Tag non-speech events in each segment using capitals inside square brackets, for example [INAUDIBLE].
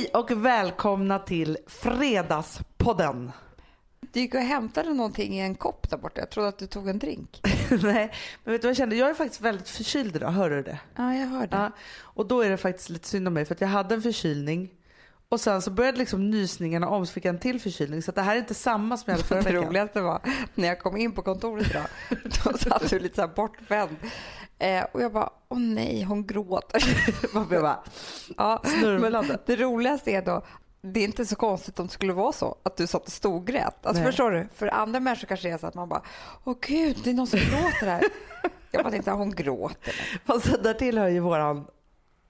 Hej och välkomna till Fredagspodden. Du gick och hämtade någonting i en kopp där borta. Jag trodde att du tog en drink. [LAUGHS] Nej, men vet du vad jag kände? Jag är faktiskt väldigt förkyld idag, hör du det? Ja, jag hörde. Ja, och då är det faktiskt lite synd om mig för att jag hade en förkylning och sen så började liksom nysningarna om så fick jag en till förkylning så det här är inte samma som jag hade förra [LAUGHS] Det veckan. roligaste var när jag kom in på kontoret idag. [LAUGHS] Då satt du lite så här bortvänd. Eh, och jag bara, åh nej, hon gråter. [LAUGHS] Jag bara, ja, det roligaste är då, det är inte så konstigt om det skulle vara så att du satt och storgrät. Alltså Nej. förstår du? För andra människor kanske det är så att man bara, åh gud, det är någon som gråter här. [LAUGHS] Jag bara tänkte, hon gråter. fast där tillhör ju våran,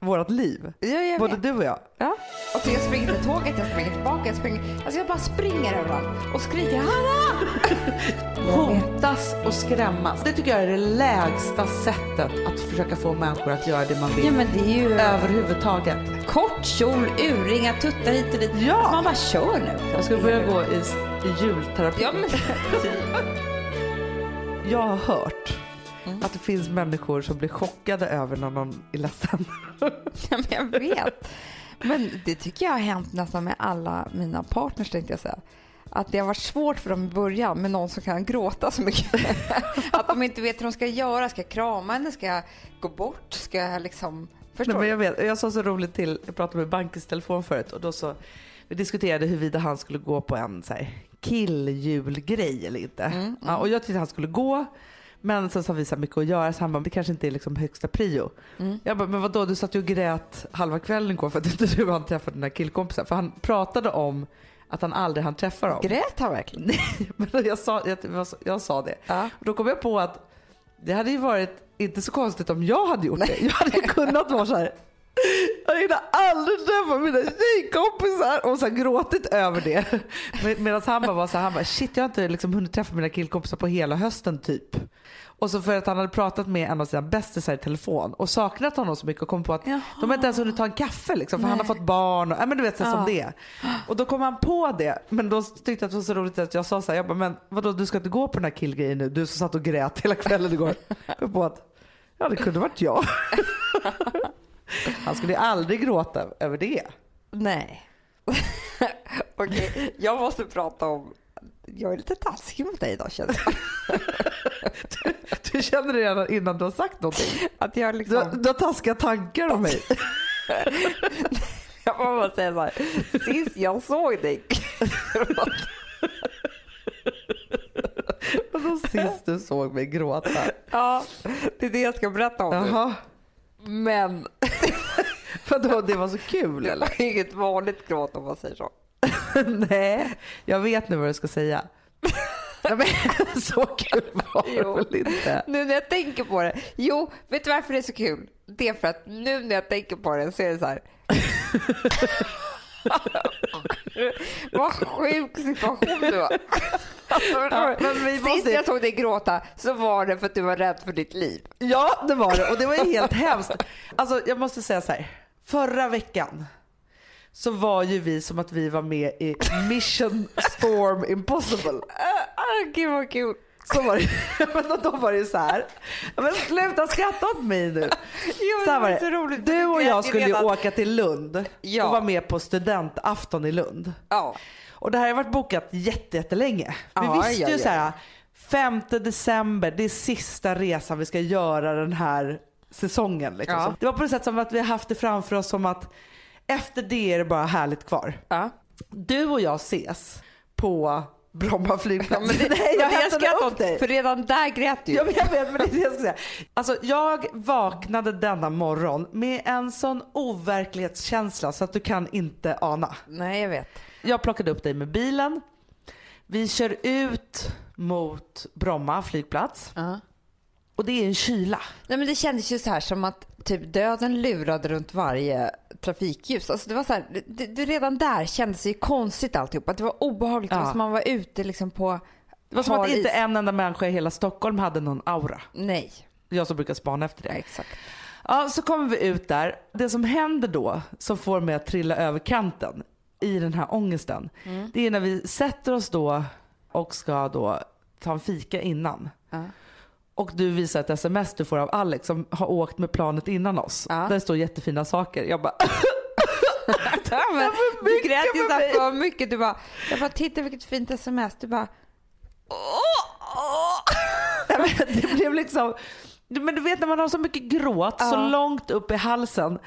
vårat liv. Ja, jag Både vet. du och jag. Ja. Och så jag springer till tåget, jag springer tillbaka, jag springer. Alltså jag bara springer överallt och skriker Hanna! [LAUGHS] Hotas och skrämmas. Det tycker jag är det lägsta sättet att försöka få människor att göra det man vill. Ja men det är ju Överhuvudtaget. kort kjol, urringar, tuttar hit och dit. Ja. Alltså man bara kör nu. Jag ska börja gå i, i julterapi. Ja men [LAUGHS] Jag har hört Mm. att det finns människor som blir chockade över när någon är ledsen. [LAUGHS] Ja, men jag vet. Men det tycker jag har hänt nästan med alla mina partners tänkte jag säga. Att det har varit svårt för dem i början med någon som kan gråta så mycket. [LAUGHS] Att de inte vet hur de ska göra. Ska jag krama henne? Ska jag gå bort? Ska jag liksom... Förstår Nej, men jag, vet, jag sa så roligt till, jag pratade med Bankes telefon förut och då så vi diskuterade huruvida han skulle gå på en så här, killjulgrej eller inte. Mm, Ja, och jag tyckte han skulle gå. Men sen så har vi så mycket att göra så han bara, det kanske inte är liksom högsta prio. Mm. Jag bara, men vadå du satt ju och grät halva kvällen igår för att inte du hann träffa den här killkompisen. För han pratade om att han aldrig hann träffa dem. Grät han verkligen? [LAUGHS] Nej, men jag sa, jag, jag sa det. Ja. Och då kom jag på att det hade ju varit inte så konstigt om jag hade gjort det. Jag hade kunnat vara så här. Jag hinner aldrig träffa mina tjejkompisar och så här gråtit över det. Med, Medan han bara var så här, han bara shit jag har inte liksom hunnit träffa mina killkompisar på hela hösten typ. Och så för att han hade pratat med en av sina bästisar i telefon och saknat honom så mycket och kom på att Jaha. de har inte ens hunnit ta en kaffe liksom för han har Nej. fått barn och ja, men du vet så här, som Ja. det. Och då kom han på det men då tyckte jag att det var så roligt att jag sa så här, jag bara, men vadå du ska inte gå på den här killgrejen nu du som satt och grät hela kvällen igår. Jag på att ja det kunde varit jag. [LAUGHS] Han skulle aldrig gråta över det. Nej. [LAUGHS] Okej, jag måste prata om... Jag är lite taskig mot dig idag känner jag. [LAUGHS] Du känner det redan innan du har sagt någonting. Att jag Du, liksom... du har taskiga tankar om mig. [LAUGHS] Jag får bara säga så här. Sist jag såg dig... Vadå sist du såg mig gråta? ja, det är det jag ska berätta om nu. Men [LAUGHS] Vadå det var så kul det eller? var inget vanligt gråt om man säger så. [LAUGHS] Nej, jag vet nu vad du ska säga. Nej, men, [LAUGHS] så kul var det Jo. väl inte? Nu när jag tänker på det. Jo, vet du varför det är så kul? Det är för att nu när jag tänker på det så är det så här. [LAUGHS] Vad sjuk situation du var. Alltså, Ja, men vi Sist måste- jag såg dig gråta så var det för att du var rädd för ditt liv. Ja, det var det och det var ju helt [LAUGHS] hemskt. Alltså jag måste säga så här. Förra veckan så var ju vi som att vi var med i Mission Storm Impossible. Ah, gud vad kul. Så var det. [LAUGHS] Men då var det ju så här. Men sluta skratta åt mig nu. Jo, Så det var var så det. roligt. Du och jag skulle ju åka till Lund Ja. och vara med på studentafton i Lund. Ja. Och det här har varit bokat jätte, jättelänge. Vi Ja, visste ju ja, så här, 5 december, det är sista resan vi ska göra den här säsongen. Liksom. Ja. Det var på något sätt som att vi har haft det framför oss som att efter det är det bara härligt kvar. Ja. Du och jag ses på Bromma flygplats. Men det, [LAUGHS] Nej, jag skrattar upp åt, dig. För redan där grät du. Ja, men jag vet, men det är det jag ska säga. Alltså, jag vaknade denna morgon med en sån overklighetskänsla så att du kan inte ana. Nej, jag vet. Jag plockade upp dig med bilen. Vi kör ut mot Bromma flygplats och det är en kyla. Nej, men det kändes ju så här som att typ döden lurade runt varje trafikljus. Alltså det var så här, det, det, redan där kändes det ju konstigt alltihop. Att det var obehagligt. Det var Ja. som man var ute liksom på Det var som att inte is. en enda människa i hela Stockholm hade någon aura. Nej, Jag som brukar spana efter ja, det. exakt. Ja, så kommer vi ut där. Det som händer då, som får mig att trilla över kanten i den här ångesten, det är när vi sätter oss då och ska då ta en fika innan. Ja. Och du visar ett sms du får av Alex som har åkt med planet innan oss. Ja. Där det står jättefina saker. Jag bara [LAUGHS] Ja, men, du grät ju för så här mig. för mycket. Du bara, jag bara, titta vilket fint sms. Du bara, åh, [LAUGHS] åh. Nej, men det blev liksom, men du vet när man har så mycket gråt så Ja. långt upp i halsen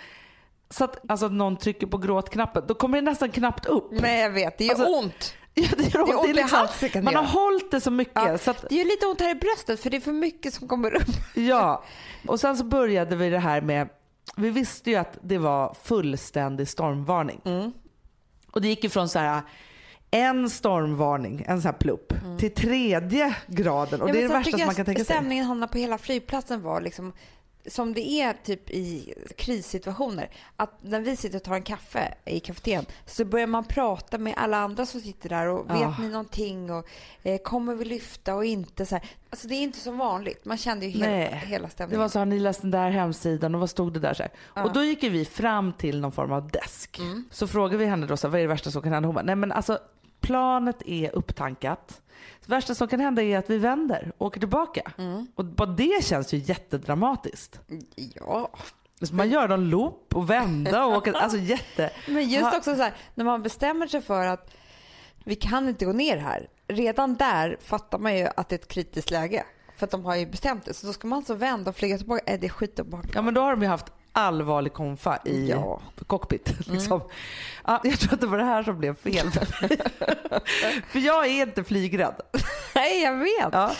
så att alltså, någon trycker på gråtknappen, då kommer det nästan knappt upp. Nej jag vet, det gör Alltså, ont. [LAUGHS] Ja, det. Det är ont i liksom, halsen man har hållit det så mycket. Ja, Så att, det gör lite ont här i bröstet för det är för mycket som kommer upp. [LAUGHS] ja. Och sen så började vi det här med, vi visste ju att det var fullständig stormvarning. Och det gick ifrån så här en stormvarning, en sån här plupp, till tredje graden. Och Ja, det är det värsta som man kan tänka sig. Stämningen hamnar på hela flygplatsen var liksom som det är typ i krissituationer. Att när vi sitter och tar en kaffe i kafeterian så börjar man prata med alla andra som sitter där och vet Ja. ni någonting och eh, kommer vi lyfta och inte så här. Alltså det är inte som vanligt. Man kände ju hela, hela Det stämningen. var så, har ni läst den där hemsidan och vad stod det där? Så här. Ja. Och då gick vi fram till någon form av desk. Mm. Så frågade vi henne då, så här, vad är det värsta som kan hända? Hon bara, nej men alltså planet är upptankat. Det värsta som kan hända är att vi vänder och åker tillbaka. Mm. Och bara det känns ju jättedramatiskt. Ja, Så man gör någon loop och vända och åka, alltså jätte... men just också så här när man bestämmer sig för att vi kan inte gå ner här. Redan där fattar man ju att det är ett kritiskt läge. För att de har ju bestämt det. Så då ska man alltså vända och flyga tillbaka. Äh, det är skitobehagligt. Ja men då har de ju haft allvarlig konfa i Ja. cockpit. Liksom. Ja, jag tror att det var det här som blev fel [LAUGHS] för jag är inte flygrädd. Nej, jag vet. Ja.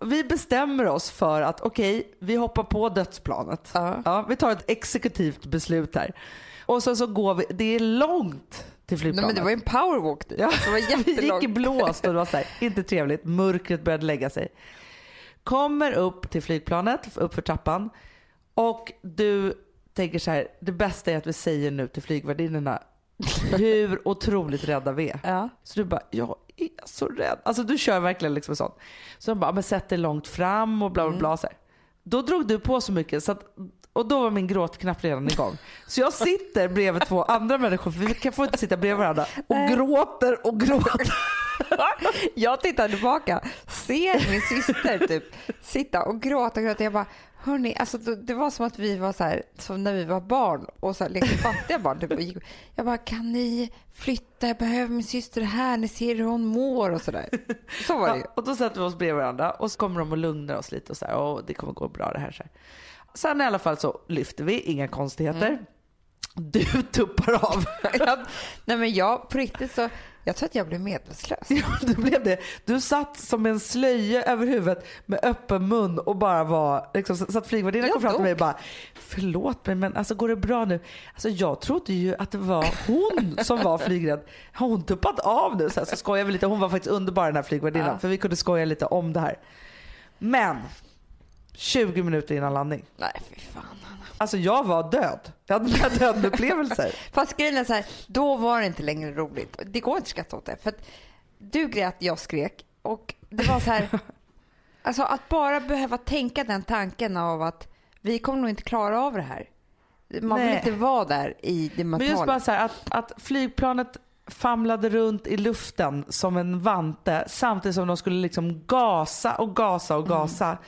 Vi bestämmer oss för att okej, vi hoppar på dödsplanet. Ja. vi tar ett exekutivt beslut här. Och sen så går vi, det är långt till Nej, flygplanet. men det var en powerwalk dit. Ja, Det var [LAUGHS] vi gick i blåst och det var så här, inte trevligt. Mörkret började lägga sig. Kommer upp till flygplanet, upp för trappan och du tänker så här, det bästa är att vi säger nu till flygvärdinnorna hur otroligt rädda vi är. Ja. Så du bara, jag är så rädd. Alltså du kör verkligen liksom sånt. Så de bara, men sätt dig långt fram och bla bla bla. Så här. Då drog du på så mycket så att, och då var min gråtknapp redan igång. Så jag sitter bredvid två andra människor, för vi kan få inte sitta bredvid varandra, och gråter och gråter. [LAUGHS] Jag tittar tillbaka, ser min syster typ sitta och gråta och gråta. Jag bara, hörni, alltså det var som att vi var så här, som när vi var barn och så här, lekte fattiga barn. Typ, jag bara, kan ni flytta? Jag behöver min syster här. Ni ser hur hon mår och sådär. Så var det ju. Ja, och då sätter vi oss bredvid varandra och så kommer de och lugnar oss lite och så här, och det kommer gå bra det här. Så här. Sen i alla fall så lyfter vi, inga konstigheter. Du tuppar av. [LAUGHS] Jag, nej men jag, på riktigt så, jag tror att jag blev medvetslös. Ja, det blev det. Du satt som en slöja över huvudet med öppen mun och bara var, liksom, så att flygvärdinnan kom fram till mig och bara, förlåt mig men alltså går det bra nu? Alltså jag trodde ju att det var hon som var flygrädd. Har hon tuppat av nu? Så, här, så skojade vi lite. Hon var faktiskt underbar den här flygvärdinnan Ja. för vi kunde skoja lite om det här. Men 20 minuter innan landning. Nej fy fan. Alltså jag var död. Jag hade mina dödupplevelser. [LAUGHS] Fast grejen är så här, då var det inte längre roligt. Det går inte att skratta åt det. För att du grät, jag skrek. Och det var så här, [LAUGHS] alltså att bara behöva tänka den tanken av att vi kommer nog inte klara av det här. Man vill Nej. inte vara där i det Men just mentala. bara så här att, att flygplanet famlade runt i luften som en vante samtidigt som de skulle liksom gasa och gasa och gasa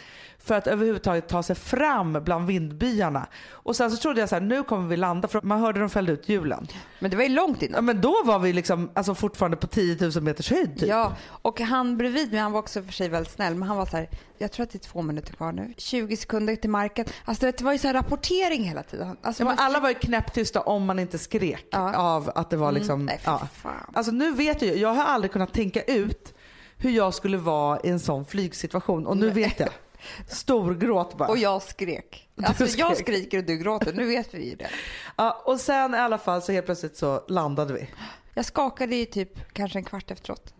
för att överhuvudtaget ta sig fram bland vindbyarna. Och sen så trodde jag så här, nu kommer vi landa för man hörde dem fällde ut hjulen. Men det var ju långt Ja, innan. men då var vi liksom alltså fortfarande på 10 000 meters höjd typ. Ja, och han bredvid mig, han var också för sig väldigt snäll, men han var så här, jag tror att det är två minuter kvar nu, 20 sekunder till marken. Alltså det var ju så här rapportering hela tiden. Alltså, Ja, man- alla var ju knäpptysta om man inte skrek Ja. av att det var liksom... Mm, nej, ja. Alltså nu vet jag jag har aldrig kunnat tänka ut hur jag skulle vara i en sån flygsituation och nu vet jag. Storgråt bara. Och jag skrek. Alltså jag skrek. skriker och du gråter, nu vet vi ju det. Ja, och sen i alla fall så helt plötsligt så landade vi. Jag skakade ju typ kanske en kvart efteråt.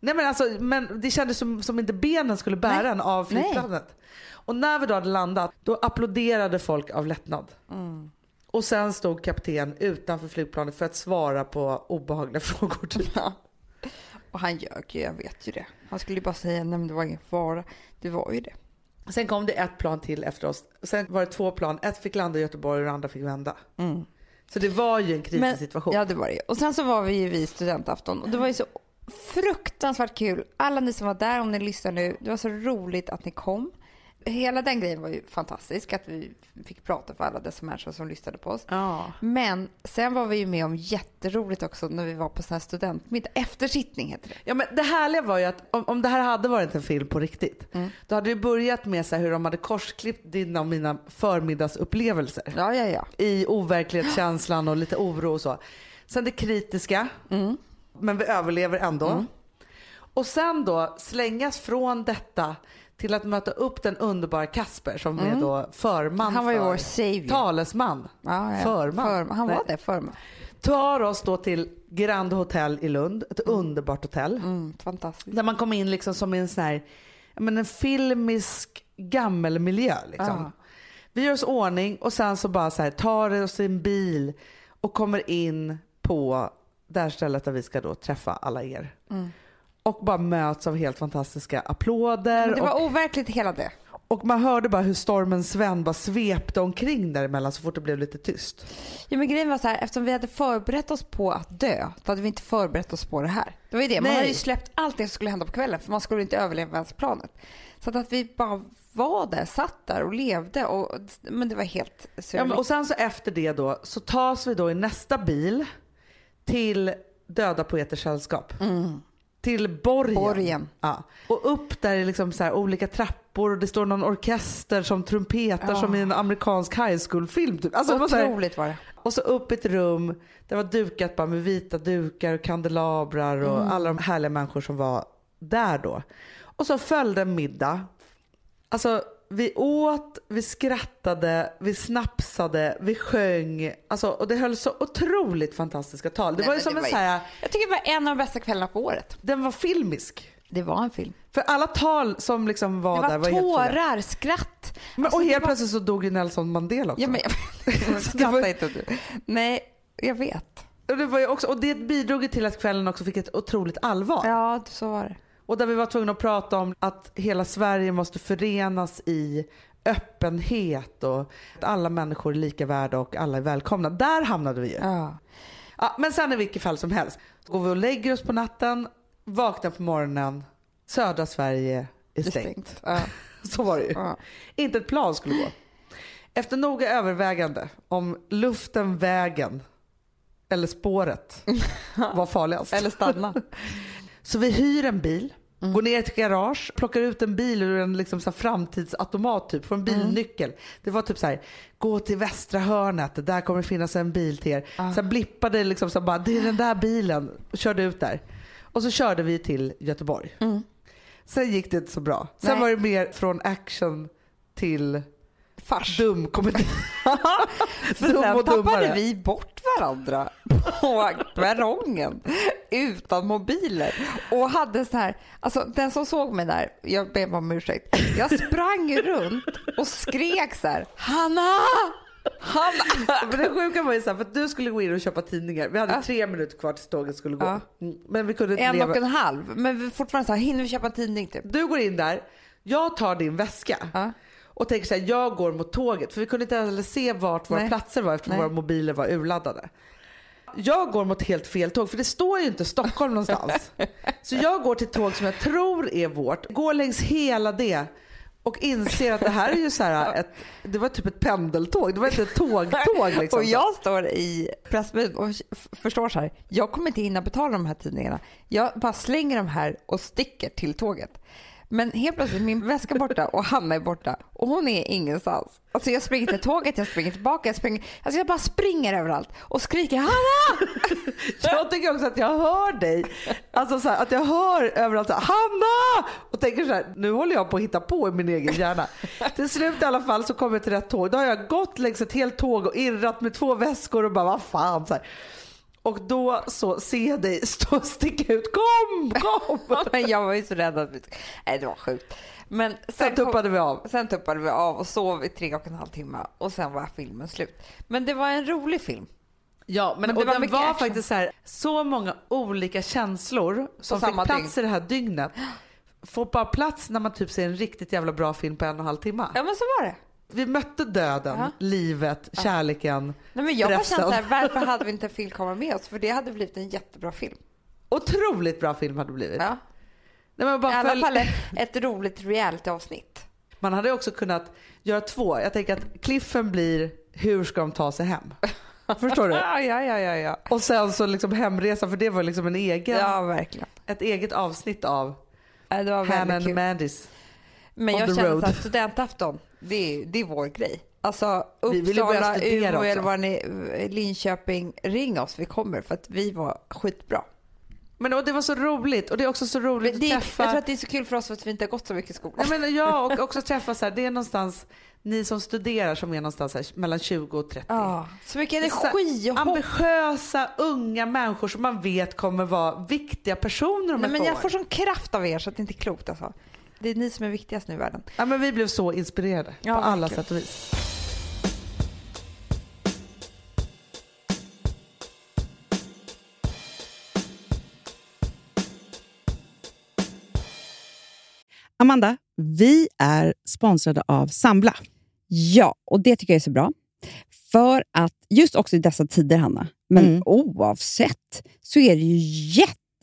Nej men alltså, men det kändes som, som inte benen skulle bära Nej. en av flygplanet. Och när vi då hade landat, då applåderade folk av lättnad. Mm. Och sen stod kapten utanför flygplanet för att svara på obehagliga [LAUGHS] frågor. Ja. Och han ljög ju, jag vet ju det. Han skulle ju bara säga nej men det var ingen fara. Det var ju det. Sen kom det ett plan till efter oss. Sen var det två plan. Ett fick landa i Göteborg och det andra fick vända. Så det var ju en krissituation. Ja det var det. Och sen så var vi ju vid studentafton och det var ju så fruktansvärt kul. Alla ni som var där, om ni lyssnar nu, det var så roligt att ni kom. Hela den grejen var ju fantastisk, att vi fick prata för alla dessa människor som lyssnade på oss. Ja. Men sen var vi ju med om jätteroligt också när vi var på sån här studentmiddag. Eftersittning heter det. Ja, men det härliga var ju att om, om det här hade varit en film på riktigt, Mm. då hade det börjat med så hur de hade korsklippt dina och mina förmiddagsupplevelser. Ja, ja, ja. I overklighetskänslan och lite oro och så. Sen det kritiska, Mm. men vi överlever ändå. Och sen då slängas från detta till att möta upp den underbara Kasper som är då förman Mm. Han var ju för, vår savior. talesman. ja, ja. Förman. För, han var Nej. det, förman. Tar oss då till Grand Hotel i Lund, ett underbart hotell. Mm, fantastiskt. Där man kom in liksom som i en sån här, men en filmisk gammelmiljö. Liksom. Ja. Vi gör oss ordning och sen så bara så här, tar oss i en bil och kommer in på det här stället där vi ska då träffa alla er. Och bara möts av helt fantastiska applåder. Mm. Men det och, var overkligt hela det. och man hörde bara hur stormen Sven bara svepte omkring däremellan så fort det blev lite tyst. Ja, men grejen var så här, eftersom vi hade förberett oss på att dö, då hade vi inte förberett oss på det här. Det var ju det. Man Nej. hade ju släppt allt det som skulle hända på kvällen för man skulle inte överleva ens planet. Så att, vi bara var där, satt där och levde. Och, men det var helt Ja, surreal. men, och sen så efter det då så tas vi då i nästa bil till Döda Poeters Sällskap. Till Borgen. Borgen. Ja. Och upp där är liksom så här olika trappor och det står någon orkester som trumpetar Ja. som i en amerikansk high school-film. Typ. Alltså, det var här, Otroligt var det. och så upp i ett rum där var dukat bara med vita dukar och kandelabrar och Mm. alla de härliga människor som var där då. Och så följde en middag. Alltså vi åt, vi skrattade, vi snapsade, vi sjöng. Alltså, och det höll så otroligt fantastiska tal. Det Nej, var ju som en var så här, Jag tycker det var en av de bästa kvällarna på året. den var filmisk. Det var en film. För alla tal som liksom var, var där var helt otroliga. tårar, skratt. Men, Alltså, och helt var- plötsligt så dog ju Nelson Mandela också. Ja, men, [LAUGHS] [LAUGHS] jag var- inte du. Nej, jag vet. och, det var också, och det bidrog till att kvällen också fick ett otroligt allvar. Ja, så var det. Och där vi var tvungna att prata om att hela Sverige måste förenas i öppenhet och att alla människor är lika värda och alla är välkomna. Där hamnade vi ju. Ja. Ja, men sen i vilket fall som helst. Går vi och lägger oss på natten, vaknar på morgonen, södra Sverige är stängt. stängt. Ja. [LAUGHS] Så var det ju. Ja. Inte ett plan skulle gå. Efter noga övervägande om luften, vägen eller spåret [LAUGHS] var farligast. Eller stanna. [LAUGHS] Så vi hyr en bil, Mm. går ner till ett garage, plockar ut en bil ur en liksom så framtidsautomat typ, får en Mm. bilnyckel. Det var typ så här, gå till västra hörnet, där kommer det finnas en bil till er. Ah. Sen blippade liksom så bara, det är den där bilen, och körde ut där. Och så körde vi till Göteborg. Sen gick det inte så bra. Sen Mm. Nej. var det mer från action till Fars. dum. [LAUGHS] För Dum sen och tappade dummare. vi bort varandra på perrongen utan mobiler. Och hade så här, alltså den som såg mig där, jag ber om ursäkt. Jag sprang runt och skrek så här, Hanna! Hanna! [LAUGHS] Men det sjuka var ju så här, för att du skulle gå in och köpa tidningar. Vi hade Ja. tre minuter kvar tills tåget skulle gå. Ja. Men vi kunde inte En leva. och en halv. Men vi fortfarande så här, hinner vi köpa en tidning typ? Du går in där, jag tar din väska Ja. Och tänker så här, jag går mot tåget. För vi kunde inte heller se vart våra Nej. platser var eftersom Nej. våra mobiler var urladdade. Jag går mot helt fel tåg för det står ju inte Stockholm [LAUGHS] någonstans. Så jag går till tåg som jag tror är vårt, går längs hela det och inser att det här är ju så här ett, det var typ ett pendeltåg, det var inte ett tågtåg [LAUGHS] liksom. Och jag står i Pressbyrån och förstår så här, jag kommer inte hinna betala de här tidningarna. Jag bara slänger de här och sticker till tåget. Men helt plötsligt min väska borta och Hanna är borta och hon är ingenstans. Alltså jag springer till tåget, jag springer tillbaka, jag springer, alltså jag bara springer överallt och skriker Hanna! [LAUGHS] Jag tycker också att jag hör dig. Alltså så här, att jag hör överallt så här, Hanna! Och tänker så här, nu håller jag på att hitta på i min egen hjärna. Till slut i alla fall så kommer jag till rätt tåg. Då har jag gått längs ett helt tåg och irrat med två väskor och bara vad fan. Så här. Och då så ser jag dig stå och sticka ut. Kom, kom! [LAUGHS] Men jag var ju så rädd att vi... Nej det var sjukt. Men sen, Sen tuppade vi av. Sen tuppade vi av och sov i tre och en halv timme och sen var filmen slut. Men det var en rolig film. Ja, men, Men det och var den var action. faktiskt så här, så många olika känslor som fick plats i det här dygnet. Får bara plats när man typ ser en riktigt jävla bra film på en och en halv timme. Ja men så var det. Vi mötte döden, Ja. livet, kärleken, Nej, men jag bara kände så här, varför hade vi inte en filmkamera med oss? För det hade blivit en jättebra film. Otroligt bra film hade det blivit. Ja. Nej, men I bara alla följ- fall ett, roligt reality-avsnitt. Man hade också kunnat göra två. Jag tänker att cliffen blir hur ska de ta sig hem? Förstår du? [LAUGHS] Ja, ja, ja, ja. ja. Och sen så liksom hemresa för det var liksom en egen, Ja, verkligen. ett eget avsnitt av Ja, Det var Hannah väldigt and. Mandys. Men jag känner road. att [LAUGHS] studentafton, det är, det är vår grej. Alltså Vi Uppsala, studera Umeå eller vad ni, Linköping, ring oss, vi kommer för att vi var skitbra. Men och det var så roligt och det är också så roligt det, att jag träffa. tror att det är så kul för oss för att vi inte har gått så mycket i skolan. Nej, men ja, [LAUGHS] och också träffa så här, det är någonstans ni som studerar som är någonstans här, mellan 20 och 30. Ja, så mycket energi och hopp. Ambitiösa unga människor som man vet kommer vara viktiga personer om Nej, ett men år. jag får sån kraft av er så att det inte är klokt alltså. Det är ni som är viktigast nu i världen. ja, men vi blev så inspirerade Ja, på alla sätt och vis. Amanda, vi är sponsrade av Sambla. Ja, och det tycker jag är så bra. För att just också i dessa tider, Hanna, men Mm. oavsett, så är det ju jätte,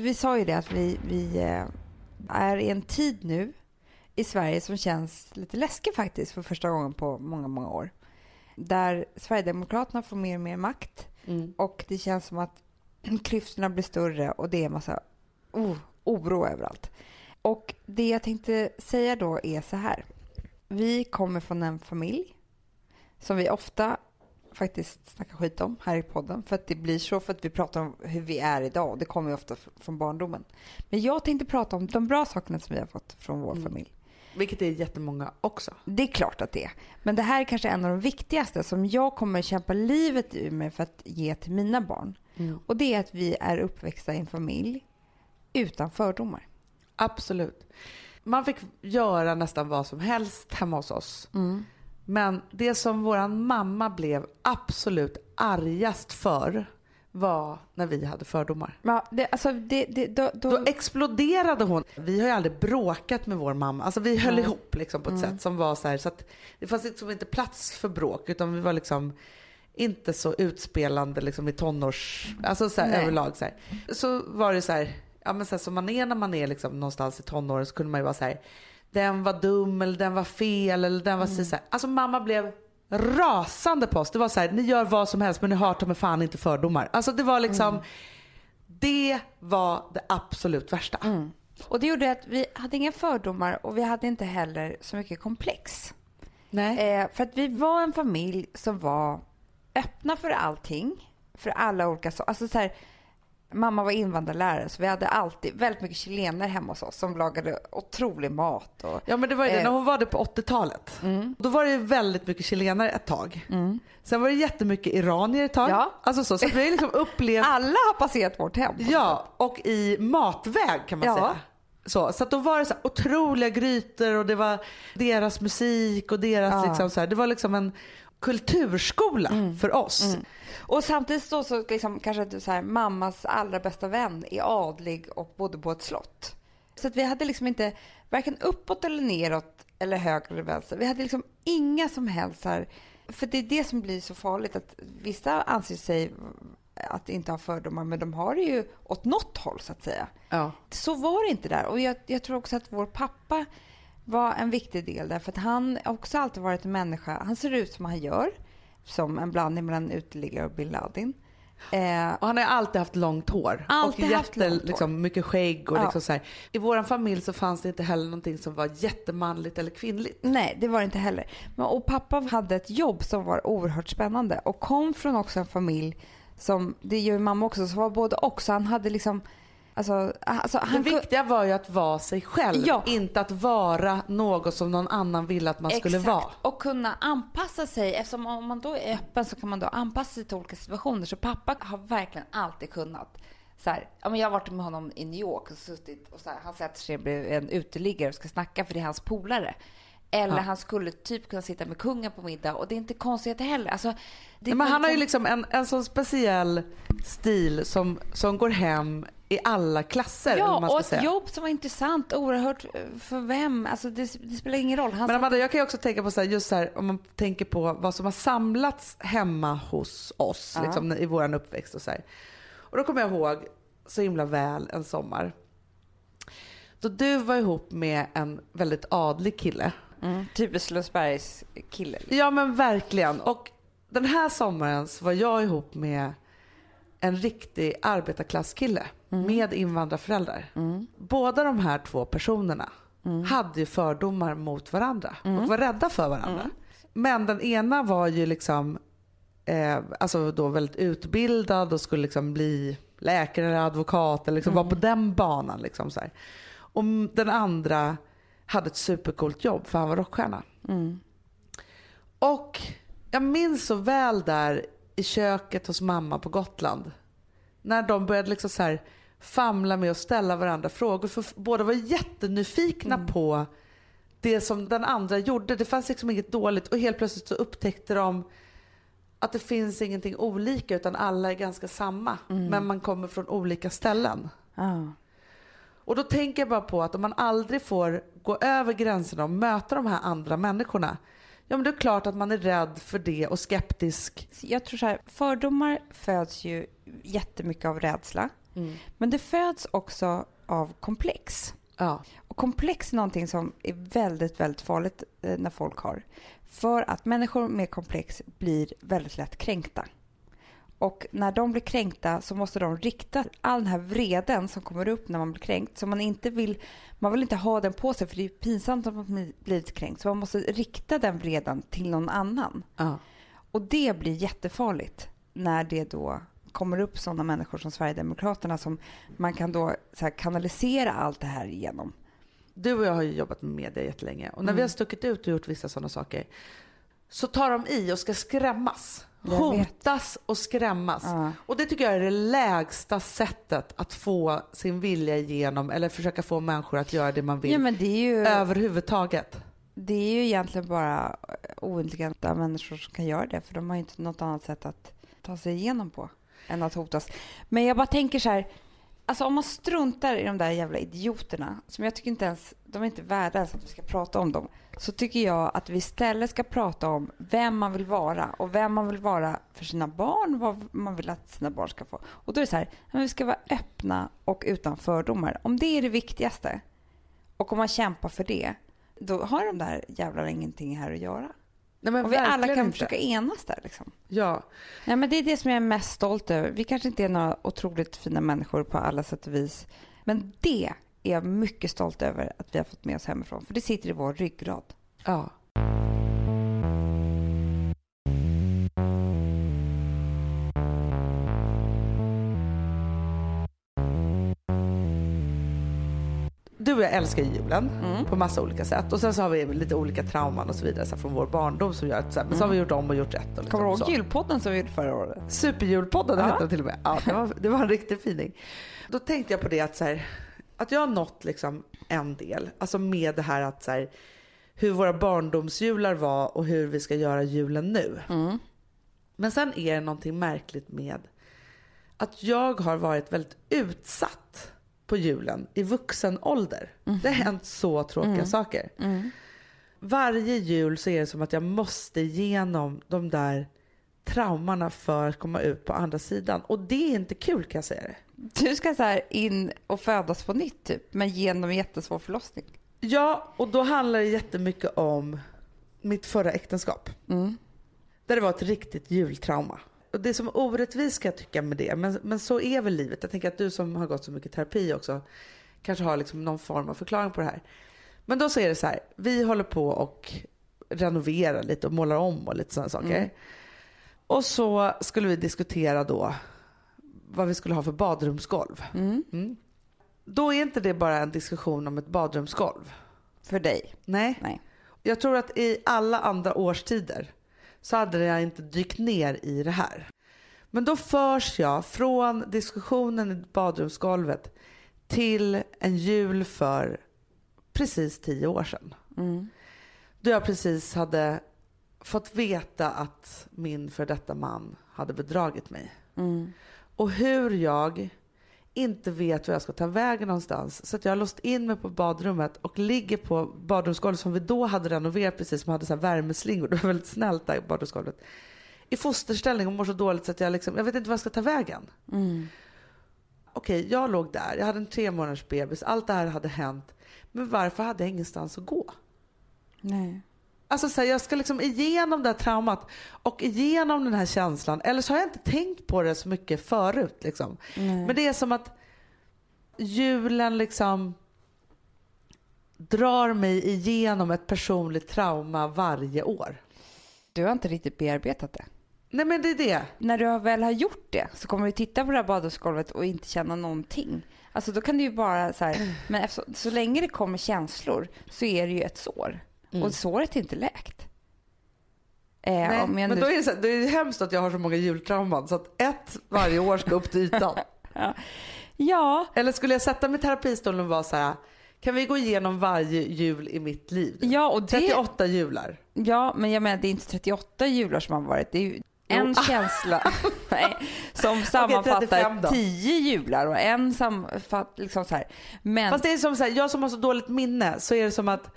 Vi sa ju det att vi, vi eh, är i en tid nu i Sverige som känns lite läskig faktiskt för första gången på många, många år. Där Sverigedemokraterna får mer och mer makt och det känns som att [CLEARS THROAT] klyftorna blir större och det är en massa oh, oro överallt. Och det jag tänkte säga då är så här. Vi kommer från en familj som vi ofta faktiskt snackar skit om här i podden. För att det blir så för att vi pratar om hur vi är idag. och Det kommer ju ofta fr- från barndomen. Men jag tänkte prata om de bra sakerna som vi har fått från vår familj. Vilket är jättemånga också. Det är klart att det är. Men det här är kanske en av de viktigaste som jag kommer kämpa livet ur mig för att ge till mina barn. Och det är att vi är uppväxta i en familj utan fördomar. Absolut. Man fick göra nästan vad som helst hemma hos oss. Men det som våran mamma blev absolut argast för var när vi hade fördomar. Ja, det, alltså det, det, då, då, Då exploderade hon. Vi har ju aldrig bråkat med vår mamma. Alltså vi höll Nej. ihop liksom på ett sätt som var så här så att det fanns liksom inte plats för bråk utan vi var liksom inte så utspelande liksom i tonårs, alltså så här, överlag så här. Så var det så här, ja men så här, som man är när man är liksom någonstans i tonåren så kunde man ju vara så här, den var dum eller den var fel eller den var Mm. så här. Alltså mamma blev rasande på oss. Det var så här, ni gör vad som helst men ni har ta med fan inte fördomar. Alltså det var liksom, Mm. det var det absolut värsta. och det gjorde att vi hade inga fördomar och vi hade inte heller så mycket komplex. Nej. Eh, för att vi var en familj som var öppna för allting. För alla olika saker. Alltså så här, Mamma var invandrarlärare så vi hade alltid väldigt mycket chilenare hemma hos oss som lagade otrolig mat. Och, Ja men det var ju det, Eh. när hon var det på 80-talet. Mm. Då var det väldigt mycket chilenare ett tag. Sen var det jättemycket iranier ett tag. Ja. Alltså så, så vi har liksom upplevt, [LAUGHS] Alla har passerat vårt hem. ja och i matväg kan man Ja. säga. Så, så att då var det så här otroliga grytor och det var deras musik och deras Ja. liksom så här, det var liksom en kulturskola för oss. Och samtidigt då så liksom kanske så här, mammas allra bästa vän är adlig och bodde på ett slott. Så att vi hade liksom inte varken uppåt eller neråt eller höger eller vänster. Vi hade liksom inga som helst här, för det är det som blir så farligt att vissa anser sig att inte ha fördomar men de har det ju åt något håll så att säga. Ja. Så var det inte där. Och jag, jag tror också att vår pappa var en viktig del där. För att han också alltid varit en människa. Han ser ut som han gör. Som en blandning mellan uteliggare och bin Laden. Eh, Och han har alltid haft långt hår. Alltid och haft långt hår. liksom, mycket skägg och Ja. liksom så här. I vår familj så fanns det inte heller någonting som var jättemanligt eller kvinnligt. nej, det var det inte heller. Men, och pappa hade ett jobb som var oerhört spännande. Och kom från också en familj som, det gör ju mamma också, som var både och. Så han hade liksom, alltså, alltså han det viktiga var ju att vara sig själv, Ja. inte att vara något som någon annan ville att man skulle Exakt. vara. Och kunna anpassa sig. Eftersom om man då är öppen så kan man då anpassa sig till olika situationer. Så pappa har verkligen alltid kunnat. Så här, ja, men jag har varit med honom i New York och suttit och så här, han sätter sig bredvid en uteliggare och ska snacka för det är hans polare. Eller Ja. han skulle typ kunna sitta med kungen på middag och det är inte konstigt heller. Alltså, Nej, men han har ju liksom- en, en sån speciell stil som, som går hem i alla klasser. Ja, och ett säga. jobb som var intressant, oerhört eh, för vem? Alltså det, det spelar ingen roll. Han Men Amanda, jag kan ju också tänka på så här, just så här, om man tänker på vad som har samlats hemma hos oss Ja. liksom, i vår uppväxt och så här. Och då kommer jag ihåg så himla väl en sommar. Då du var ihop med en väldigt adlig kille. Mm, typiskt Lundsbergs kille. Ja men verkligen. Och den här sommaren så var jag ihop med en riktig arbetarklasskille med invandrarföräldrar. Båda de här två personerna hade ju fördomar mot varandra och var rädda för varandra. Men den ena var ju liksom eh, alltså då väldigt utbildad och skulle liksom bli läkare eller advokat eller liksom vara på den banan. Liksom så här. Och den andra hade ett supercoolt jobb för han var rockstjärna. Och jag minns så väl där i köket hos mamma på Gotland. När de började liksom så här famla med att ställa varandra frågor. För båda var jättenyfikna på det som den andra gjorde. Det fanns liksom inget dåligt och helt plötsligt så upptäckte de att det finns ingenting olika utan alla är ganska samma. Men man kommer från olika ställen. Ja. Och då tänker jag bara på att om man aldrig får gå över gränserna och möta de här andra människorna. Ja men det är klart att man är rädd för det och skeptisk. Jag tror så här, fördomar föds ju jättemycket av rädsla. Men det föds också av komplex. Ja. Och komplex är någonting som är väldigt, väldigt farligt eh, när folk har. För att människor med komplex blir väldigt lätt kränkta. Och när de blir kränkta så måste de rikta all den här vreden som kommer upp när man blir kränkt. Så man inte vill, man vill inte ha den på sig för det är pinsamt att man blivit kränkt. Så man måste rikta den vreden till någon annan. ja. Och det blir jättefarligt när det då kommer upp sådana människor som Sverigedemokraterna som man kan då kanalisera allt det här igenom. Du och jag har ju jobbat med media jättelänge och när vi har stuckit ut och gjort vissa sådana saker så tar de i och ska skrämmas. Hotas och skrämmas. Ja. Och det tycker jag är det lägsta sättet att få sin vilja igenom eller försöka få människor att göra det man vill Ja, men det är ju, överhuvudtaget. det är ju egentligen bara ointelligenta människor som kan göra det för de har ju inte något annat sätt att ta sig igenom på än att hotas. Men jag bara tänker så här, alltså om man struntar i de där jävla idioterna som jag tycker inte ens, de är inte värda ens att vi ska prata om dem. Så tycker jag att vi istället ska prata om vem man vill vara och vem man vill vara för sina barn, vad man vill att sina barn ska få. Och då är det så här, vi ska vara öppna och utan fördomar. Om det är det viktigaste och om man kämpar för det, då har de där jävlarna ingenting här att göra. Nej, Och vi alla kan inte. försöka enas där liksom. Ja. Nej, men det är det som jag är mest stolt över. Vi kanske inte är några otroligt fina människor på alla sätt och vis. Men det är jag mycket stolt över att vi har fått med oss hemifrån. För det sitter i vår ryggrad. Ja. Du och jag älskar julen mm. på massa olika sätt. Och sen så har vi lite olika trauman och så vidare så här, från vår barndom som gör att så här, men så har vi mm. gjort om och gjort rätt. Liksom Kommer du ihåg julpodden som vi gjorde förra året? Superjulpodden ja. hette den till och med. Ja, det, var, det var en riktig fining. Då tänkte jag på det att så här, att jag har nått liksom en del. Alltså med det här att så här, hur våra barndomsjular var och hur vi ska göra julen nu. Men sen är det någonting märkligt med att jag har varit väldigt utsatt på julen i vuxen ålder. Det har hänt så tråkiga saker. Varje jul så är det som att jag måste igenom de där traumorna för att komma ut på andra sidan. Och det är inte kul kan jag säga det. Du ska så här in och födas på nytt typ, men genom en jättesvår förlossning. Ja, och då handlar det jättemycket om mitt förra äktenskap. Där det var ett riktigt jultrauma. Och det är som orättvist kan jag tycka med det, men, men så är väl livet. Jag tänker att du som har gått så mycket terapi också kanske har liksom någon form av förklaring på det här. Men då så är det så här, vi håller på och renoverar lite och målar om och lite sådana saker. Och så skulle vi diskutera då vad vi skulle ha för badrumsgolv. Mm. Då är inte det bara en diskussion om ett badrumsgolv. För dig? Nej. Nej. Jag tror att i alla andra årstider så hade jag inte dykt ner i det här. Men då förs jag från diskussionen i badrumsgolvet till en jul för precis tio år sedan. Då jag precis hade fått veta att min för detta man hade bedragit mig. Och hur jag inte vet hur jag ska ta vägen någonstans. Så att jag har låst in mig på badrummet och ligger på badrumsgolvet som vi då hade renoverat precis, som hade så här värmeslingor. Det var väldigt snällt där badrumsgolvet. I fosterställning och mår så dåligt så att jag liksom, jag vet inte vad jag ska ta vägen. Okej, jag låg där, jag hade en tre månaders bebis, allt det här hade hänt. Men varför hade jag ingenstans att gå? Nej. Alltså så här, jag ska liksom igenom det här traumat och igenom den här känslan. Eller så har jag inte tänkt på det så mycket förut. Liksom. Men det är som att julen liksom drar mig igenom ett personligt trauma varje år. Du har inte riktigt bearbetat det. Nej men det är det. När du väl har gjort det så kommer du titta på det här badrumsgolvet och inte känna någonting. Alltså då kan du ju bara så här, [CLEARS THROAT] men efter, så länge det kommer känslor så är det ju ett sår. Och såret är inte läkt. Eh, Nej, men nu- då är det, så, det är hemskt att jag har så många jultrauman så att ett varje år ska upp till ytan. [LAUGHS] Ja, Eller skulle jag sätta mig i terapistolen och vara så här, kan vi gå igenom varje jul i mitt liv? ja, och det, 38 jular. ja, men jag menar det är inte 38 jular som har varit. Det är ju en Jo. [LAUGHS] känsla nej, som sammanfattar 35 då. 10 jular och en sammanfattar liksom så här. Men Fast det är som så här, jag som har så dåligt minne så är det som att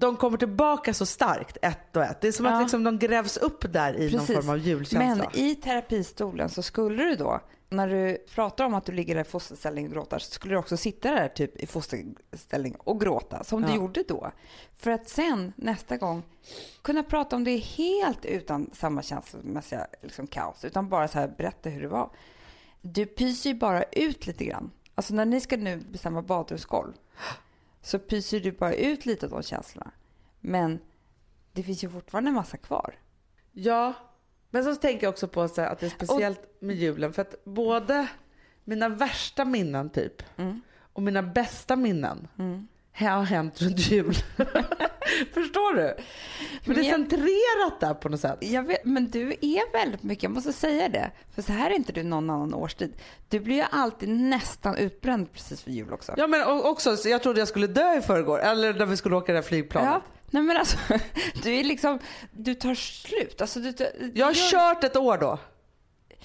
de kommer tillbaka så starkt ett och ett. Det är som Ja. att liksom de grävs upp där i någon Precis. form av julkänsla. Men i terapistolen så skulle du då, när du pratar om att du ligger där i fosterställning och gråter, så skulle du också sitta där typ i fosterställning och gråta, som du Ja. gjorde då. För att sen nästa gång kunna prata om det helt utan samma känslomässiga liksom, kaos, utan bara så här berätta hur det var. Du pyser ju bara ut lite grann. Alltså när ni ska nu bestämma badrumsgolv så pyser du bara ut lite av de känslorna. Men det finns ju fortfarande en massa kvar. Ja, men så tänker jag också på så att det är speciellt med julen för att både mina värsta minnen typ Mm. och mina bästa minnen har hänt runt jul. [LAUGHS] [LAUGHS] Förstår du? Men det är jag- centrerat där på något sätt. Jag vet, men du är väldigt mycket, jag måste säga det. För så här är inte du någon annan årstid. Du blir ju alltid nästan utbränd precis för jul också. Ja men också, så jag trodde jag skulle dö i förrgår, eller när vi skulle åka det där flygplanet. Ja. Nej men alltså, [LAUGHS] du är liksom, du tar slut. Alltså, du, du, Jag har gör- kört ett år då.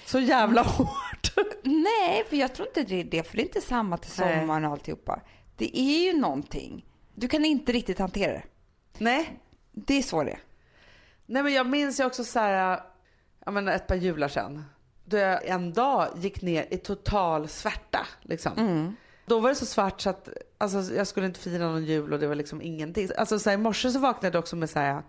Så jävla hårt. [LAUGHS] Nej, för jag tror inte det är det. För det är inte samma till sommaren och alltihopa. Det är ju någonting. Du kan inte riktigt hantera det. Nej. Det är så det. Nej men jag minns ju också så här, jag menar ett par jular sedan. Då jag en dag gick ner i total svärta. Liksom. Då var det så svart så att alltså, jag skulle inte fira någon jul och det var liksom ingenting. Alltså, så här, I morse så vaknade jag också med så här,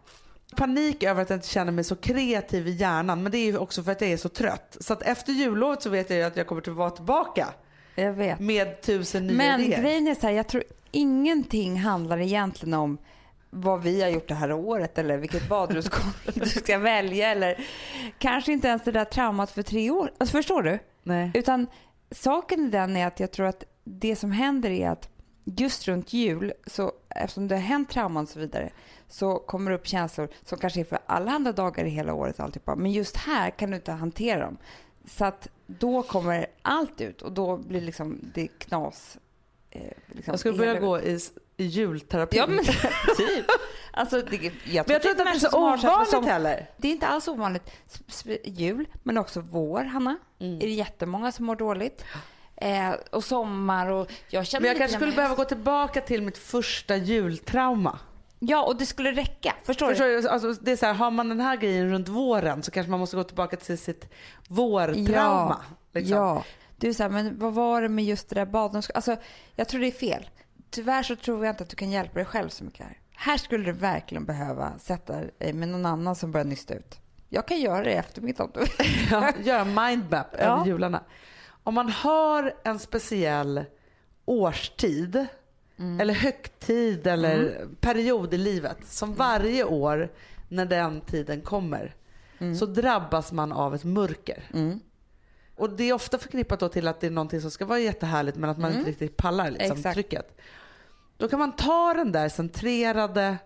panik över att jag inte känner mig så kreativ i hjärnan. Men det är ju också för att jag är så trött. Så att efter jullovet så vet jag ju att jag kommer att vara tillbaka Jag vet. med tusen nya Men idéer. grejen är så här, jag tror ingenting handlar egentligen om vad vi har gjort det här året eller vilket badrumsgolv [LAUGHS] du ska välja eller kanske inte ens det där traumat för tre år. Alltså förstår du? Nej. Utan saken i den är att jag tror att det som händer är att just runt jul, så eftersom det har hänt trauman och så vidare, så kommer det upp känslor som kanske är för alla andra dagar i hela året. Alltihopa. Men just här kan du inte hantera dem. Så att då kommer allt ut och då blir liksom det knas. Eh, liksom Jag skulle börja gå i julterapi. Ja men [LAUGHS] typ. Alltså, det, jag, Men jag tror inte att det är så ovanligt som- heller. Det är inte alls ovanligt. Jul, men också vår, Hanna. Mm. Är det jättemånga som mår dåligt. Eh, och sommar och jag känner Men jag kanske skulle behöva gå tillbaka till mitt första jultrauma. Ja, och det skulle räcka. Förstår, Förstår du? Alltså, det är så här, har man den här grejen runt våren så kanske man måste gå tillbaka till sitt vårtrauma. liksom. Ja. Du är så här, men vad var det med just det där badet? Alltså, jag tror det är fel. Tyvärr så tror jag inte att du kan hjälpa dig själv så mycket här. Här skulle du verkligen behöva sätta dig med någon annan som börjar nysta ut. Jag kan göra det i eftermiddag om du vill. [LAUGHS] Ja, göra mindmap Ja. över jularna. Om man har en speciell årstid Mm. eller högtid eller period i livet som varje år när den tiden kommer så drabbas man av ett mörker. Mm. Och det är ofta förknippat då till att det är någonting som ska vara jättehärligt men att man inte riktigt pallar liksom, Mm. Exakt. trycket. Då kan man ta den där centrerade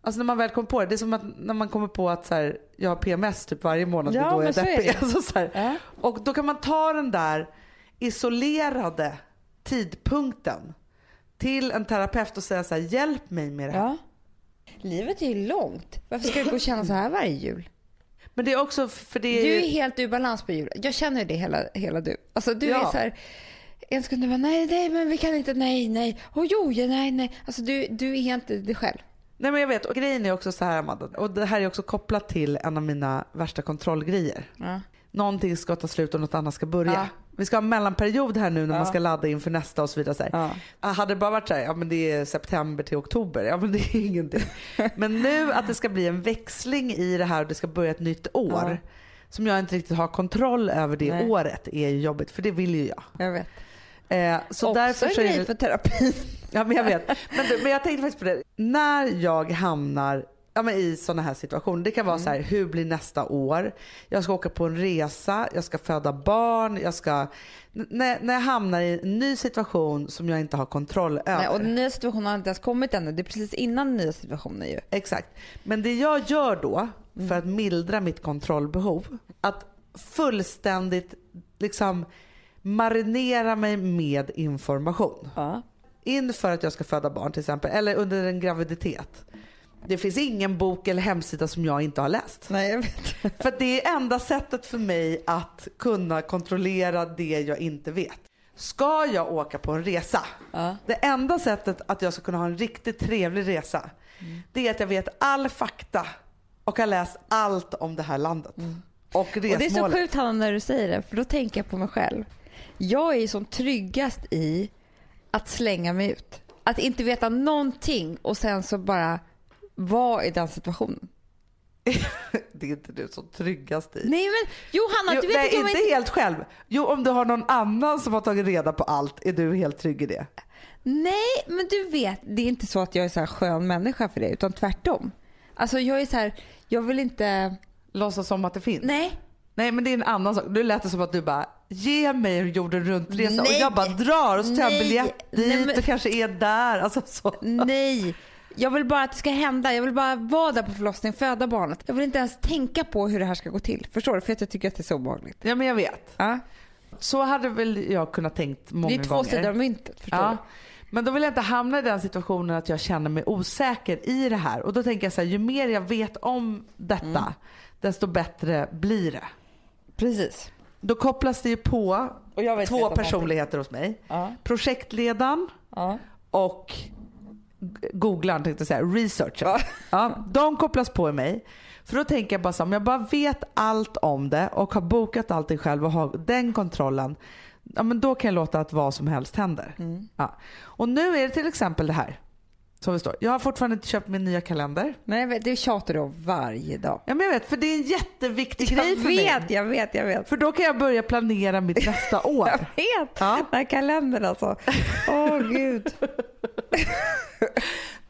Alltså när man väl kommer på det, det är som att när man kommer på att så här, jag har PMS typ varje månad, Ja, är då jag är är deppig. det. [LAUGHS] Alltså så. Ja. Och då kan man ta den där isolerade tidpunkten till en terapeut och säga så här, hjälp mig med det här. Ja. Livet är ju långt. Varför ska du gå och känna så här varje jul? Men det är också för det är Du är helt ur balans på jul. Jag känner det hela, hela du. Alltså du Ja. är så här, en sekund du bara nej, nej, men vi kan inte, nej, nej, och jo, nej, nej. Alltså du, du är inte dig själv. Nej men jag vet, och grejen är också så här Amanda, och det här är också kopplat till en av mina värsta kontrollgrejer. Ja. Någonting ska ta slut och något annat ska börja. Ja. Vi ska ha en mellanperiod här nu när Ja. man ska ladda inför nästa och så vidare. Så här. Ja. Ah, Hade det bara varit så här, ja men det är september till oktober, ja men det är [LAUGHS] ingenting. Men nu att det ska bli en växling i det här och det ska börja ett nytt år. Som jag inte riktigt har kontroll över det Nej. året är ju jobbigt för det vill ju jag. Jag vet. Eh, så Också därför en grej det, för terapi. Ja men jag vet. Men, du, men jag tänkte faktiskt på det. När jag hamnar ja, men i sådana här situationer. Det kan vara så här, hur blir nästa år? Jag ska åka på en resa, jag ska föda barn, jag ska... När, när jag hamnar i en ny situation som jag inte har kontroll över. Nej, och den nya situationen har inte ens kommit ännu. Det är precis innan den nya situationen ju. Exakt. Men det jag gör då för att mildra mitt kontrollbehov, att fullständigt liksom marinera mig med information. Ja. inför att jag ska föda barn till exempel, eller under en graviditet. Det finns ingen bok eller hemsida som jag inte har läst. Nej, jag vet. [LAUGHS] För det är enda sättet för mig att kunna kontrollera det jag inte vet. Ska jag åka på en resa, Ja. det enda sättet att jag ska kunna ha en riktigt trevlig resa, det är att jag vet all fakta och har läst allt om det här landet. Och Och det är så resmålet. sjukt Hanna när du säger det, för då tänker jag på mig själv. Jag är som tryggast i att slänga mig ut. Att inte veta någonting och sen så bara vara i den situationen. [LAUGHS] Det är inte du som tryggast i. Nej men Johanna, Jo, du vet nej, inte om inte helt själv. Jo, om du har någon annan som har tagit reda på allt är du helt trygg i det. Nej, men du vet, det är inte så att jag är så här skön människa för det, utan tvärtom. Alltså jag är så här, jag vill inte... Låtsas som att det finns. Nej. Nej men det är en annan sak. Nu lät det som att du bara, ge mig en jorden runt-resa och jag bara drar och så tar jag biljett dit Nej, men- och kanske är där. Alltså, så. Nej. Jag vill bara att det ska hända. Jag vill bara vara där på förlossningen, föda barnet. Jag vill inte ens tänka på hur det här ska gå till. Förstår du? För att jag tycker att det är så obehagligt. Ja men jag vet. Ja. Så hade väl jag kunnat tänkt många Det gånger. är två sidor av myntet. Förstår Ja. Men då vill jag inte hamna i den situationen att jag känner mig osäker i det här. Och då tänker jag så här, ju mer jag vet om detta, Mm. desto bättre blir det. du? Precis. Då kopplas det ju på Och jag vet två personligheter hos mig. Ja. Projektledaren Ja. och g- googlaren tänkte jag säga, researchen. [LAUGHS] Ja. De kopplas på i mig. För då tänker jag bara så om jag bara vet allt om det och har bokat allting själv och har den kontrollen. Ja, men då kan jag låta att vad som helst händer. Mm. Ja. Och nu är det till exempel det här. Som det står. Jag har fortfarande inte köpt min nya kalender. Vet, det tjatar du om varje dag. Ja, men jag vet, för det är en jätteviktig grej Jag för vet, mig. jag vet, jag vet. För då kan jag börja planera mitt nästa [LAUGHS] år. Jag vet! Ja. Den här kalendern alltså. Åh gud. [LAUGHS]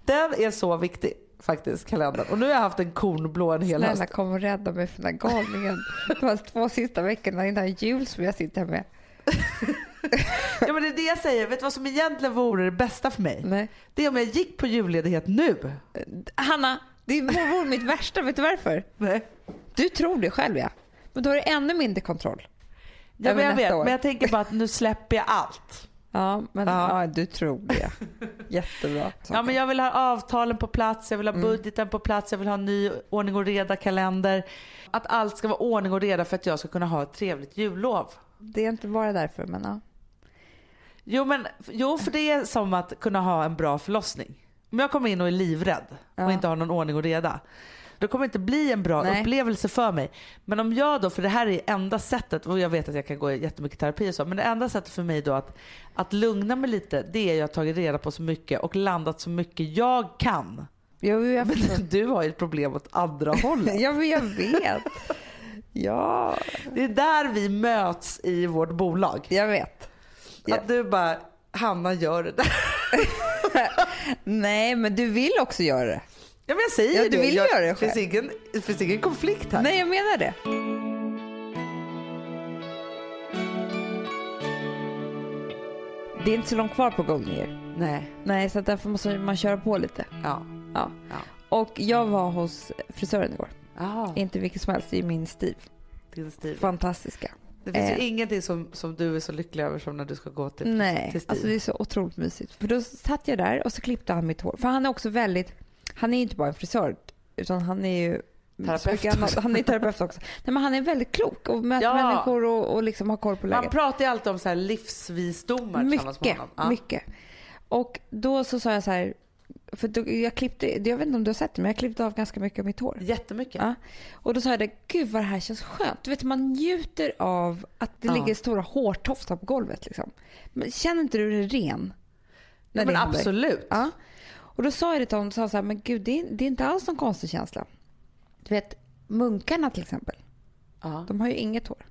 Den är så viktig faktiskt, kalendern. Och nu har jag haft en kornblå en hel höst. Snälla kom och rädda mig från den här galningen. Var två sista veckorna innan jul som jag sitter med. [LAUGHS] ja men det är det jag säger, vet du vad som egentligen vore det bästa för mig? Nej. Det är om jag gick på julledighet nu. Hanna, det vore mitt värsta. Vet du varför? Nej. Du tror det själv ja. Men då har du ännu mindre kontroll. Ja, men jag vet, år. men jag tänker bara att nu släpper jag allt. Ja, men Ja. ja. du tror det. [LAUGHS] Jättebra. Ja, men jag vill ha avtalen på plats, jag vill ha budgeten på plats, jag vill ha en ny ordning och reda kalender. Att allt ska vara ordning och reda för att jag ska kunna ha ett trevligt jullov. Det är inte bara därför, men ja. Jo, men, jo för det är som att kunna ha en bra förlossning. Om jag kommer in och är livrädd och Ja. inte har någon ordning och reda. Då kommer det inte bli en bra Nej. upplevelse för mig. Men om jag då, för det här är enda sättet, och jag vet att jag kan gå i jättemycket terapi och så, men det enda sättet för mig då att, att lugna mig lite, det är jag har tagit reda på så mycket och landat så mycket jag kan. Jo, jag, Men du har ju ett problem åt andra hållet. [LAUGHS] ja, men jag vet. [LAUGHS] Ja, Det är där vi möts i vårt bolag. jag vet. Att du bara, Hanna gör det där. [LAUGHS] Nej, men du vill också göra det. Ja men jag säger Ja, det. du vill jag, göra det det finns ingen, det finns ingen konflikt här. Nej, jag menar det. Det är inte så långt kvar på Golden Year. Nej. Nej, så därför måste man köra på lite. Ja. Ja. Ja. Och jag var hos frisören igår. Aha, Inte vilken som helst, det är min stil. din stil. Fantastiska. Det finns Eh. ju ingenting som, som du är så lycklig över som när du ska gå till, Nej, till alltså det är så otroligt mysigt. För då satt jag där och så klippte han mitt hår. För han är också väldigt, han är ju inte bara en frisör utan han är ju Terapeut mycket. Han är terapeut också. Nej, men han är väldigt klok och möter Ja. människor och, och liksom har koll på Man läget. pratar ju alltid om så här livsvisdomar tillsammans med Mycket, honom. Ja. mycket. Och då så sa jag så här, för då, jag klippte, jag vet inte om du har sett det, men jag klippte av ganska mycket av mitt hår. Jättemycket. Ja. Och då sa jag det, gud vad det här känns skönt. Du vet man njuter av att det Ja. ligger stora hårtofsar på golvet liksom. Men känner inte du dig ren? Ja, men absolut. Ja. Och då sa jag det till honom, sa så här, men gud det är, det är inte alls någon konstig känsla. Du vet munkarna till exempel, Ja. de har ju inget hår.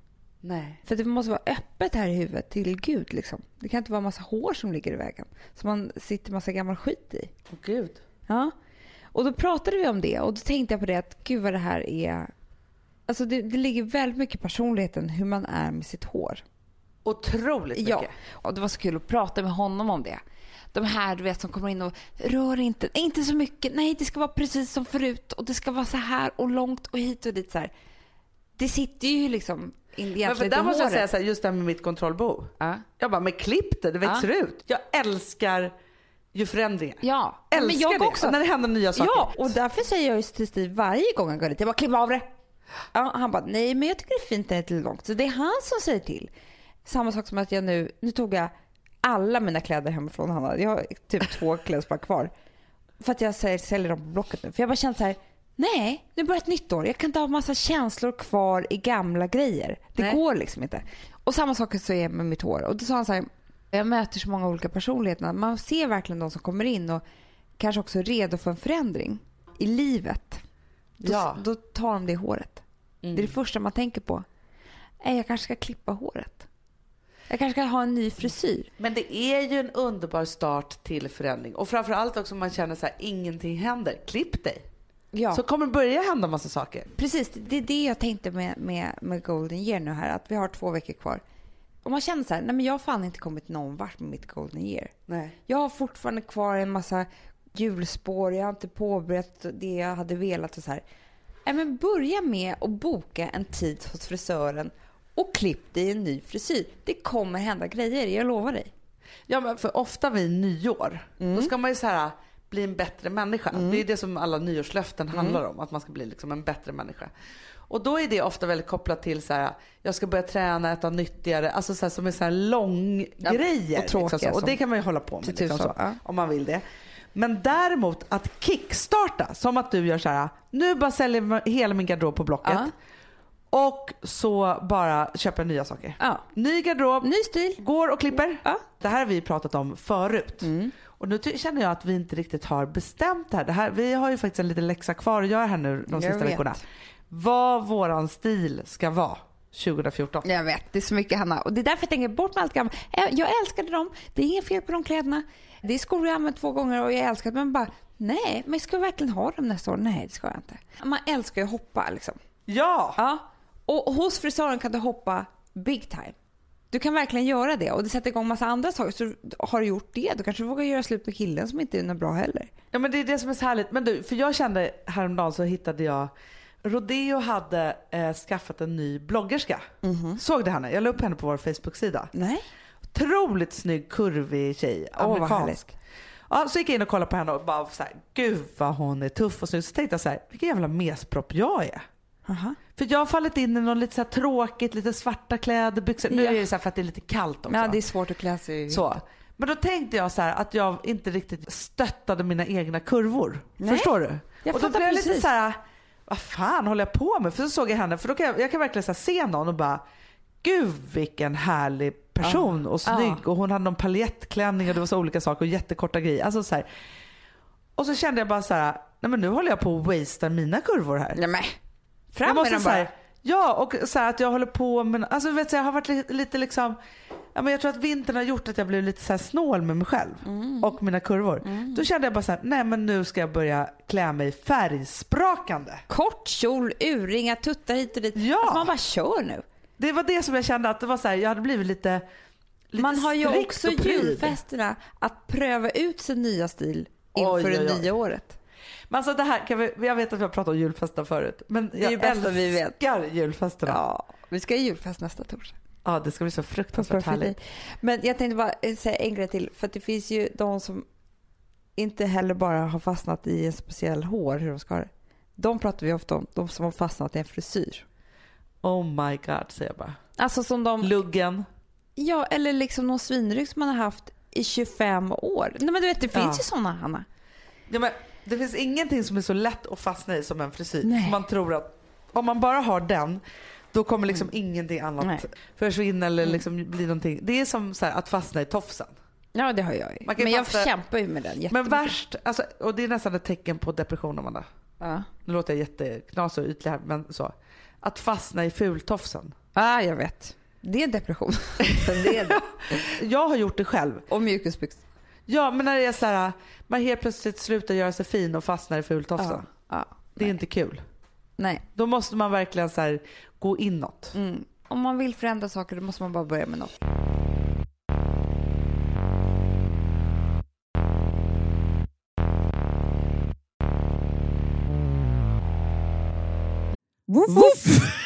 Nej. För det måste vara öppet här i huvudet till Gud liksom. Det kan inte vara massa hår som ligger i vägen. Som man sitter massa gammal skit i. Åh gud. Ja. Och då pratade vi om det och då tänkte jag på det att gud vad det här är... Alltså det, det ligger väldigt mycket i personligheten hur man är med sitt hår. Otroligt mycket. Ja, och det var så kul att prata med honom om det. De här du vet som kommer in och rör inte, inte så mycket, nej det ska vara precis som förut och det ska vara så här och långt och hit och dit så här. Det sitter ju liksom Men för där måste jag säga så här, just det här med mitt kontrollbehov. Ja. Jag bara, men klipp det, det växer ut. Jag älskar ju förändringar. Ja, Älskar men jag det. också. Och när det händer nya saker. Ja, och därför säger jag ju till Steve varje gång han går dit, jag bara klipp av det. Ja, han bara, nej men jag tycker det är fint när det är lite långt. Så det är han som säger till. Samma sak som att jag nu, nu tog jag alla mina kläder hemifrån Hanna. Jag har typ två klädesplagg kvar. För att jag säljer, dem på Blocket nu. För jag bara kände så här, nej nu börjar ett nytt år. Jag kan inte ha massa känslor kvar i gamla grejer. Det Nej. går liksom inte. Och samma sak så är med mitt hår. Och då sa han så här, jag möter så många olika personligheter. Man ser verkligen de som kommer in och kanske också är redo för en förändring i livet. Då, Ja. då tar de det i håret. Det är det första man tänker på. Jag kanske ska klippa håret. Jag kanske ska ha en ny frisyr. Men det är ju en underbar start till förändring. Och framförallt också om man känner så här, ingenting händer. Klipp dig. Ja, Så kommer det börja hända massa saker. precis. Det är det jag tänkte med, med, med Golden Year nu här. Att vi har två veckor kvar. Om man känner så här, nej men jag har fan inte kommit någon vart med mitt Golden Year. Nej. Jag har fortfarande kvar en massa hjulspår, jag har inte påbörjat det jag hade velat och så här. Nej, men börja med att boka en tid hos frisören och klipp dig en ny frisyr. Det kommer hända grejer, jag lovar dig. Ja, men för ofta vid nyår, Mm. då ska man ju så här, bli en bättre människa. Det är det som alla nyårslöften handlar om, att man ska bli liksom en bättre människa. Och då är det ofta väldigt kopplat till så här, jag ska börja träna, äta nyttigare, alltså så här, som är så här lång Ja, grejer. och tråkiga liksom så. och det kan man ju hålla på med liksom tusan, så, ja. om man vill det. Men däremot att kickstarta, som att du gör så här, nu bara säljer jag hela min garderob på Blocket. Ja. Och så bara köper nya saker. Ny garderob, Ny stil. går och klipper. Det här har vi pratat om förut. Och nu känner jag att vi inte riktigt har bestämt det här. det här. Vi har ju faktiskt en liten läxa kvar att göra här nu de Jag sista vet. veckorna. Vad våran stil ska vara 2014. Jag vet, det är så mycket Hanna. Och det är därför jag tänker bort med allt gammalt. Jag- Jag älskade dem, det är inget fel på de kläderna. Det är skor jag har använt två gånger och jag älskar dem. Men bara, nej, men ska jag verkligen ha dem nästa år? Nej, det ska jag inte. Man älskar ju att hoppa liksom. Ja! Ja. Och hos frisören kan du hoppa big time. Du kan verkligen göra det och det sätter igång massa andra saker. Så har du gjort det, då kanske du vågar göra slut med killen som inte är något bra heller. Ja men det är det som är så härligt. Men du, för jag kände häromdagen så hittade jag Rodeo hade eh, skaffat en ny bloggerska. Såg du henne? Jag la upp henne på vår Facebook-sida. Nej. Otroligt snygg, kurvig tjej. Åh, vad Amerikansk. ja, så gick jag in och kollade på henne och bara så här, gud vad hon är tuff och snygg. Så tänkte jag så här, vilken jävla mespropp jag är. Aha. För jag har fallit in i något lite så tråkigt, lite svarta kläder, byxor. Nu Ja. är det så här för att det är lite kallt också. Ja, det är svårt att klä sig i. Så. Men då tänkte jag så här att jag inte riktigt stöttade mina egna kurvor. Nej, Förstår du? jag och då blev jag lite så här, vad fan håller jag på med? För så såg jag henne, för då kan jag, jag kan verkligen så se någon och bara, gud vilken härlig person och snygg. Ja. Och hon hade någon paljettklänning och det var så olika saker och jättekorta grejer. Alltså så här. Och så kände jag bara så här, nej men nu håller jag på att wastea mina kurvor här. Nej fram med så bara. här, Ja, och så här att jag håller på med, alltså vet du, jag har varit lite, lite liksom, ja, men jag tror att vintern har gjort att jag blev lite så här snål med mig själv Mm. och mina kurvor. Då kände jag bara så här, nej men nu ska jag börja klä mig färgsprakande. Kort kjol, urringar, tuttar hit och dit. Ja. Alltså man bara kör nu. Det var det som jag kände att det var så här, jag hade blivit lite, lite Man har ju också julfesterna att pröva ut sin nya stil inför Oj, oj, det oj. nya året. Men alltså det här, kan vi, jag vet att vi har pratat om julfesterna förut, men är jag det bästa vi vet. älskar julfesterna. Ja. Ja, vi ska ha julfest nästa torsdag. det ska bli så fruktansvärt härligt. Men jag tänkte bara eh, säga en grej till. För det finns ju de som inte heller bara har fastnat i en speciell hår, hur de ska ha det. De pratar vi ofta om, de som har fastnat i en frisyr. Oh my god, säger jag bara. Alltså som de, Luggen. ja eller liksom någon svinrygg som man har haft i 25 år. Nej men du vet det finns Ja. ju sådana Hanna. Ja, men det finns ingenting som är så lätt att fastna i som en frisyr. Nej. Man tror att om man bara har den då kommer liksom ingenting annat Nej. försvinna eller liksom bli någonting. Det är som här, att fastna i tofsen. Ja det har jag ju. Men jag kämpar ju med den Men värst, alltså, och det är nästan ett tecken på depression Amanda. Ja. Nu låter jag jätteknasig och ytlig här men så. Att fastna i fultofsen. ja, jag vet. Det är en depression. [LAUGHS] det är det. Jag har gjort det själv. Och mjukisbyxor. Ja men när det är så här, man helt plötsligt slutar göra sig fin och fastnar i fultofsen. Ja. ja. Det är inte kul. Nej. Då måste man verkligen så här, gå inåt. Mm. Om man vill förändra saker då måste man bara börja med något. Woof, woof.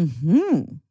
Mm-hmm.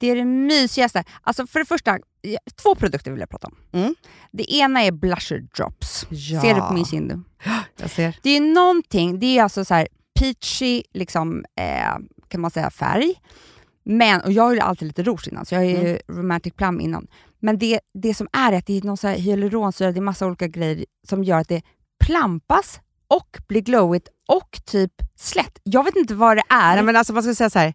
Det är det mysigaste. Alltså för det första, två produkter vill jag prata om. Mm. Det ena är blusher drops. Ja. Ser du på min kind? [GASPS] Jag ser. Det är någonting, det är alltså så här peachy liksom, eh, kan man säga färg. Men, och jag har ju alltid lite rouge innan, så jag har ju Mm. romantic plum innan. Men det, det som är att det är någon så här hyaluronsyra, det är massa olika grejer som gör att det plampas och blir glowigt och typ slätt. Jag vet inte vad det är. Nej, men alltså, man ska säga så här.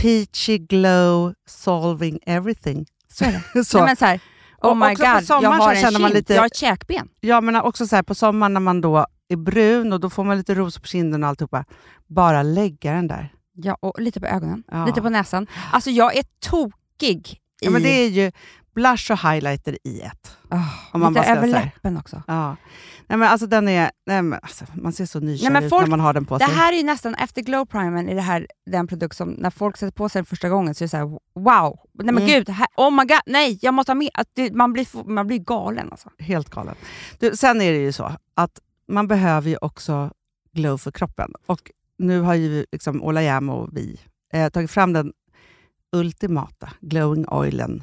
Peachy glow solving everything. Så är det. [LAUGHS] Så. Nej, men så här, oh my god, sommaren jag har en känner man kind, lite- jag har ett käkben. Ja, men också så här på sommaren när man då är brun och då får man lite rosor på kinden och alltihopa. Bara lägga den där. Ja, och lite på ögonen, Ja. lite på näsan. Alltså jag är tokig i... Ja, men det är ju blush och highlighter i ett. Oh, Om man lite bara över läppen också. Ja. Nej, men alltså den är, nej, men alltså, man ser så nykär ut folk- när man har den på Det sig. här är ju nästan, efter glow primern, är det här den produkt som när folk sätter på sig den första gången så är det så här: wow, nej men Mm. gud, här, oh my god, nej, jag måste ha mer. Att det, man, blir, man blir galen alltså. Helt galen. Du, sen är det ju så att man behöver ju också glow för kroppen. Och nu har ju liksom Ola Jäm och vi eh, tagit fram den ultimata glowing oilen.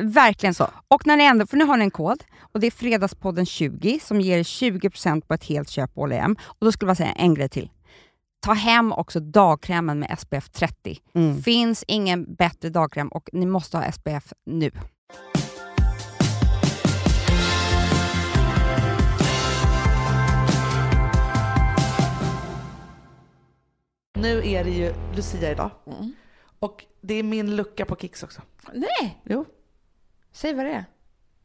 Verkligen Så. Och när ni ändå, för nu har ni en kod och det är Fredagspodden 20 som ger 20% på ett helt köp på H&M. Och då skulle jag säga en grej till. Ta hem också dagkrämen med SPF 30. Mm. Finns ingen bättre dagkräm och ni måste ha SPF nu. Nu är det ju Lucia idag. Och det är min lucka på Kicks också. Nej, Jo, säg vad det är.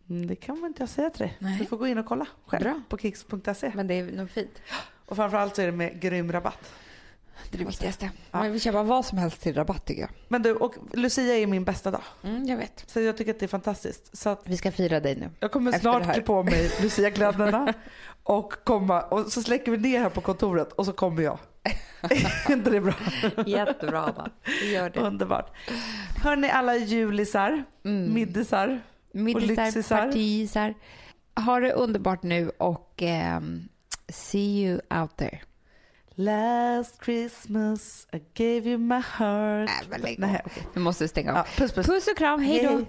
mm, det kan man inte jag säga till dig. Nej. Du får gå in och kolla själv Bra. på kicks.se. Men det är nog fint. [GASPS] Och framförallt så är det med grym rabatt. Det är det viktigaste. Ja. Man vill köpa vad som helst till rabatt tycker jag. Men du, och Lucia är min bästa dag. Mm, jag vet. Så jag tycker att det är fantastiskt. Så att Vi ska fira dig nu. jag kommer snart klä på mig [LAUGHS] Lucia-kläderna och komma och så släcker vi ner här på kontoret och så kommer jag. [LAUGHS] inte det bra? Jättebra? Vi gör det. Underbart. Hörni alla julisar, Mm. middisar. Middisar, lyxisar. partisar. Ha det underbart nu och ehm, see you out there. Last Christmas I gave you my heart. Nej, men lägg Nej, okej. Nu måste vi stänga av. Ja, puss puss. Puss och kram, hej då!